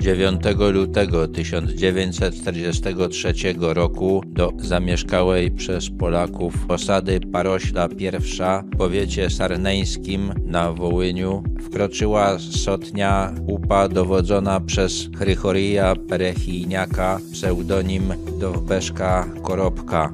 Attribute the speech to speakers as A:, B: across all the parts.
A: 9 lutego 1943 roku do zamieszkałej przez Polaków osady Parośla I w powiecie sarneńskim na Wołyniu wkroczyła sotnia UPA dowodzona przez Chrychorija Perechijniaka, pseudonim Dowbeszka Koropka.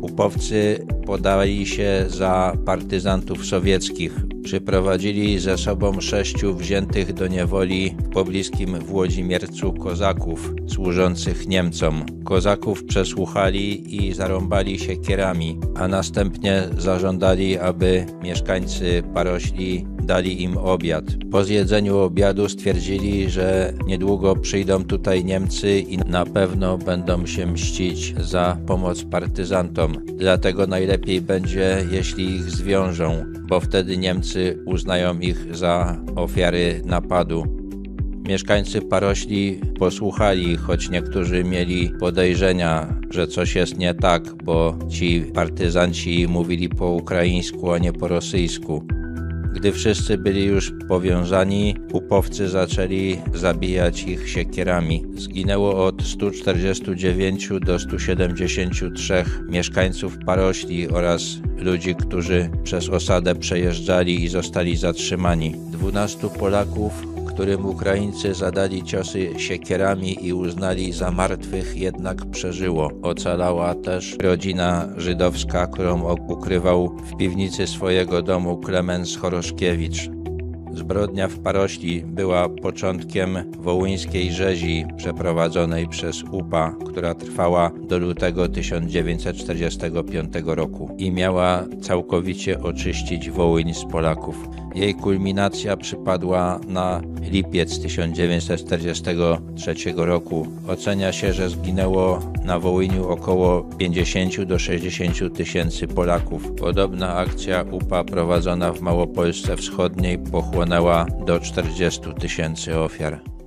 A: Upowcy podali się za partyzantów sowieckich. Przyprowadzili ze sobą sześciu wziętych do niewoli w pobliskim Włodzimiercu kozaków służących Niemcom. Kozaków przesłuchali i zarąbali się kierami, a następnie zażądali, aby mieszkańcy Parośli dali im obiad. Po zjedzeniu obiadu stwierdzili, że niedługo przyjdą tutaj Niemcy i na pewno będą się mścić za pomoc partyzantom. Dlatego najlepiej będzie, jeśli ich zwiążą, bo wtedy Niemcy uznają ich za ofiary napadu. Mieszkańcy Parośli posłuchali, choć niektórzy mieli podejrzenia, że coś jest nie tak, bo ci partyzanci mówili po ukraińsku, a nie po rosyjsku. Gdy wszyscy byli już powiązani, upowcy zaczęli zabijać ich siekierami. Zginęło od 149 do 173 mieszkańców Parośli oraz ludzi, którzy przez osadę przejeżdżali i zostali zatrzymani. 12 Polaków którym Ukraińcy zadali ciosy siekierami i uznali za martwych, jednak przeżyło. Ocalała też rodzina żydowska, którą ukrywał w piwnicy swojego domu Klemens Choroszkiewicz. Zbrodnia w Parośli była początkiem wołyńskiej rzezi przeprowadzonej przez UPA, która trwała do lutego 1945 roku i miała całkowicie oczyścić Wołyń z Polaków. Jej kulminacja przypadła na lipiec 1943 roku. Ocenia się, że zginęło na Wołyniu około 50 do 60 tysięcy Polaków. Podobna akcja UPA prowadzona w Małopolsce Wschodniej pochłonęła do 40 tysięcy ofiar.